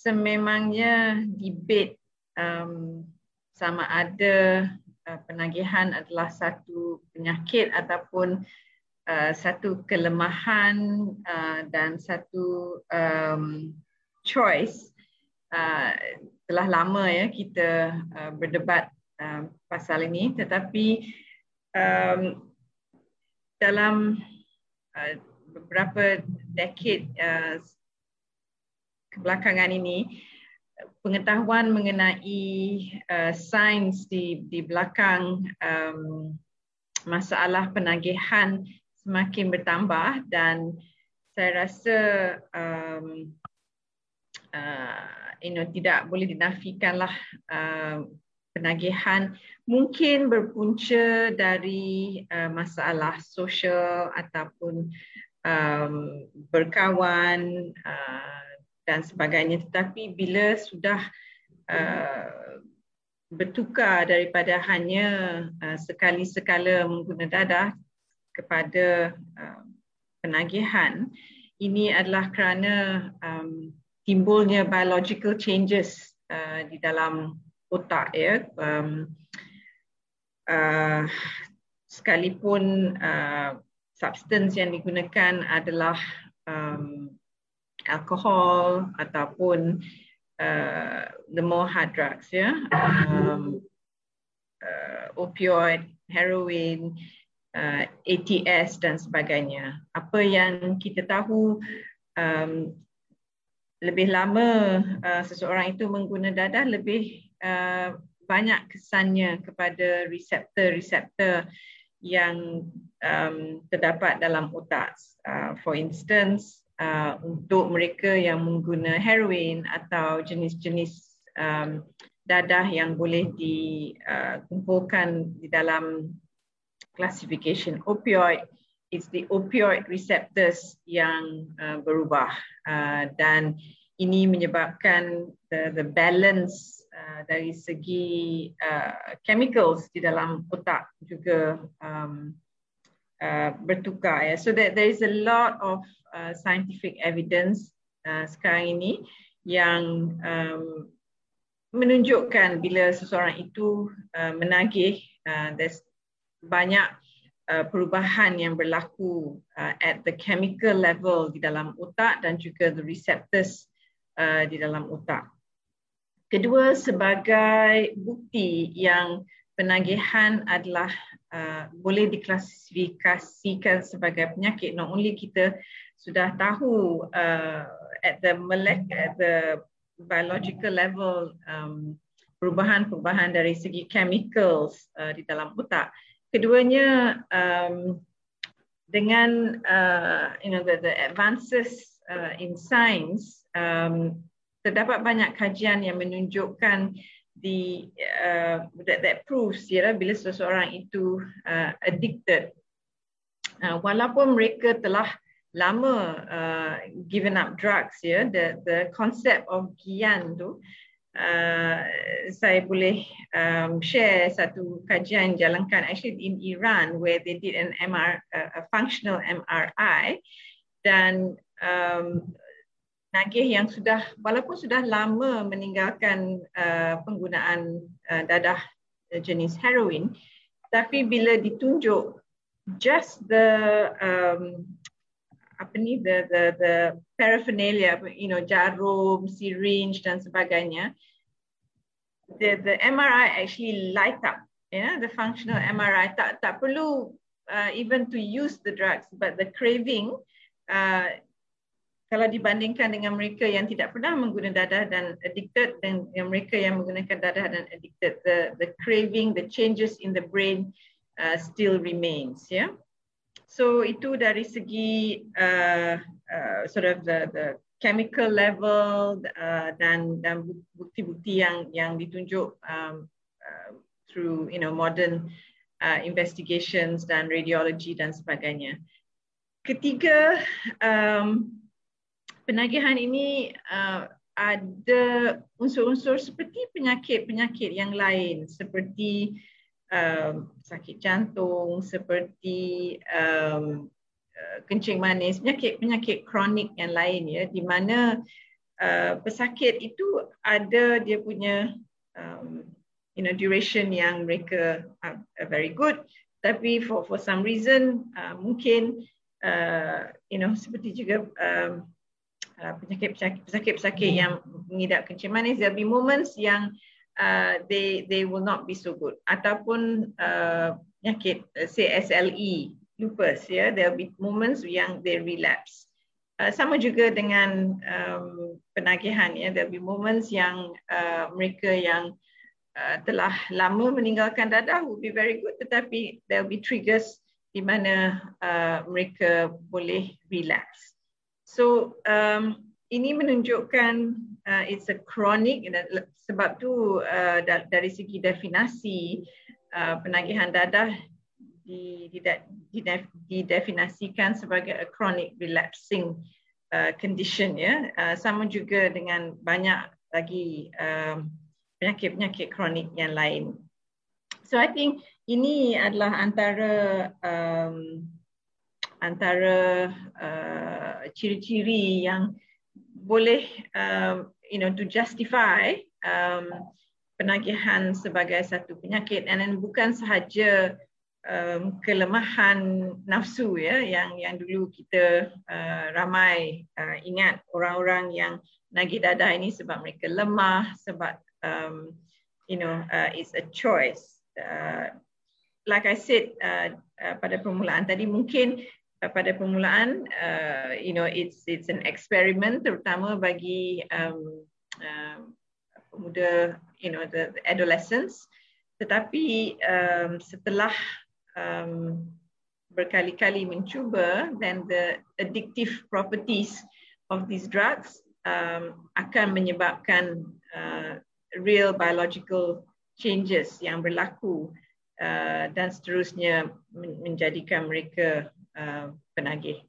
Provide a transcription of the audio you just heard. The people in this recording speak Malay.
sememangnya debate um, sama ada uh, penagihan adalah satu penyakit ataupun uh, satu kelemahan uh, dan satu um, choice uh, telah lama ya kita uh, berdebat uh, pasal ini. Tetapi um, dalam uh, beberapa dekade uh, kebelakangan ini pengetahuan mengenai uh, sains di di belakang um, masalah penagihan semakin bertambah dan saya rasa um, uh, you know tidak boleh dinafikanlah uh, penagihan mungkin berpunca dari uh, masalah sosial ataupun um, berkawan uh, dan sebagainya. Tetapi bila sudah uh, bertukar daripada hanya uh, sekali sekala mengguna dadah kepada uh, penagihan ini adalah kerana um, timbulnya biological changes uh, di dalam otak ya. Um, uh, sekalipun uh, substance yang digunakan adalah um, alkohol ataupun uh, the more hard drugs ya um, uh, opioid heroin uh, ATS dan sebagainya apa yang kita tahu um, lebih lama uh, seseorang itu mengguna dadah lebih uh, banyak kesannya kepada reseptor-reseptor yang um, terdapat dalam otak. Uh, for instance, uh, untuk mereka yang mengguna heroin atau jenis-jenis um, dadah yang boleh dikumpulkan uh, di dalam classification opioid, it's the opioid receptors yang uh, berubah uh, dan ini menyebabkan the, the balance uh, dari segi uh, chemicals di dalam otak juga um, uh, bertukar ya. So that there is a lot of uh, scientific evidence uh, sekarang ini yang um, menunjukkan bila seseorang itu uh, menagih uh, there's banyak uh, perubahan yang berlaku uh, at the chemical level di dalam otak dan juga the receptors uh, di dalam otak. Kedua sebagai bukti yang penagihan adalah uh, boleh diklasifikasikan sebagai penyakit. Not only kita sudah tahu uh, at the molecular at the biological level um, perubahan-perubahan dari segi chemicals uh, di dalam otak. Keduanya um, dengan uh, you know the, the advances uh, in science um, terdapat banyak kajian yang menunjukkan the uh, that, that proves ya bila seseorang itu uh, addicted. Uh, walaupun mereka telah lama uh, given up drugs ya the the concept of gian tu uh, saya boleh um, share satu kajian jalankan actually in Iran where they did an MR uh, a functional MRI dan um, nagih yang sudah walaupun sudah lama meninggalkan uh, penggunaan uh, dadah jenis heroin tapi bila ditunjuk just the um, apa ni the the the paraphernalia you know jarum syringe dan sebagainya the the MRI actually light up yeah the functional MRI tak tak perlu uh, even to use the drugs but the craving uh, kalau dibandingkan dengan mereka yang tidak pernah menggunakan dadah dan addicted dan yang mereka yang menggunakan dadah dan addicted the the craving the changes in the brain uh, still remains ya yeah? so itu dari segi uh, uh, sort of the the chemical level uh, dan dan bukti-bukti yang yang ditunjuk um, uh, through you know modern uh, investigations dan radiology dan sebagainya ketiga um, penagihan ini uh, ada unsur-unsur seperti penyakit-penyakit yang lain seperti um, sakit jantung, seperti um, uh, kencing manis, penyakit-penyakit kronik yang lain ya di mana uh, pesakit itu ada dia punya um, you know duration yang mereka are, are very good. Tapi for for some reason uh, mungkin uh, you know seperti juga um, uh, penyakit pesakit pesakit yang mengidap kencing manis there'll be moments yang uh, they they will not be so good. Ataupun uh, penyakit uh, say SLE lupus ya yeah, there'll be moments yang they relapse. Uh, sama juga dengan um, penagihan ya there'll be moments yang uh, mereka yang uh, telah lama meninggalkan dadah will be very good tetapi there'll be triggers di mana uh, mereka boleh relapse so um, ini menunjukkan uh, it's a chronic sebab tu uh, dari segi definasi uh, penagihan dadah didefinasikan sebagai a chronic relapsing uh, condition ya uh, sama juga dengan banyak lagi um, penyakit-penyakit kronik yang lain. So I think ini adalah antara um, antara uh, ciri-ciri yang boleh um, you know to justify um, penagihan sebagai satu penyakit. Dan bukan sahaja um, kelemahan nafsu ya yang yang dulu kita uh, ramai uh, ingat orang-orang yang nagih dadah ini sebab mereka lemah sebab um, you know uh, it's a choice. Uh, like I said uh, uh, pada permulaan tadi mungkin uh, pada permulaan uh, you know it's it's an experiment terutama bagi um, uh, pemuda you know the, the adolescents. Tetapi um, setelah um, berkali-kali mencuba, then the addictive properties of these drugs um, akan menyebabkan uh, real biological changes yang berlaku uh, dan seterusnya menjadikan mereka uh, penagih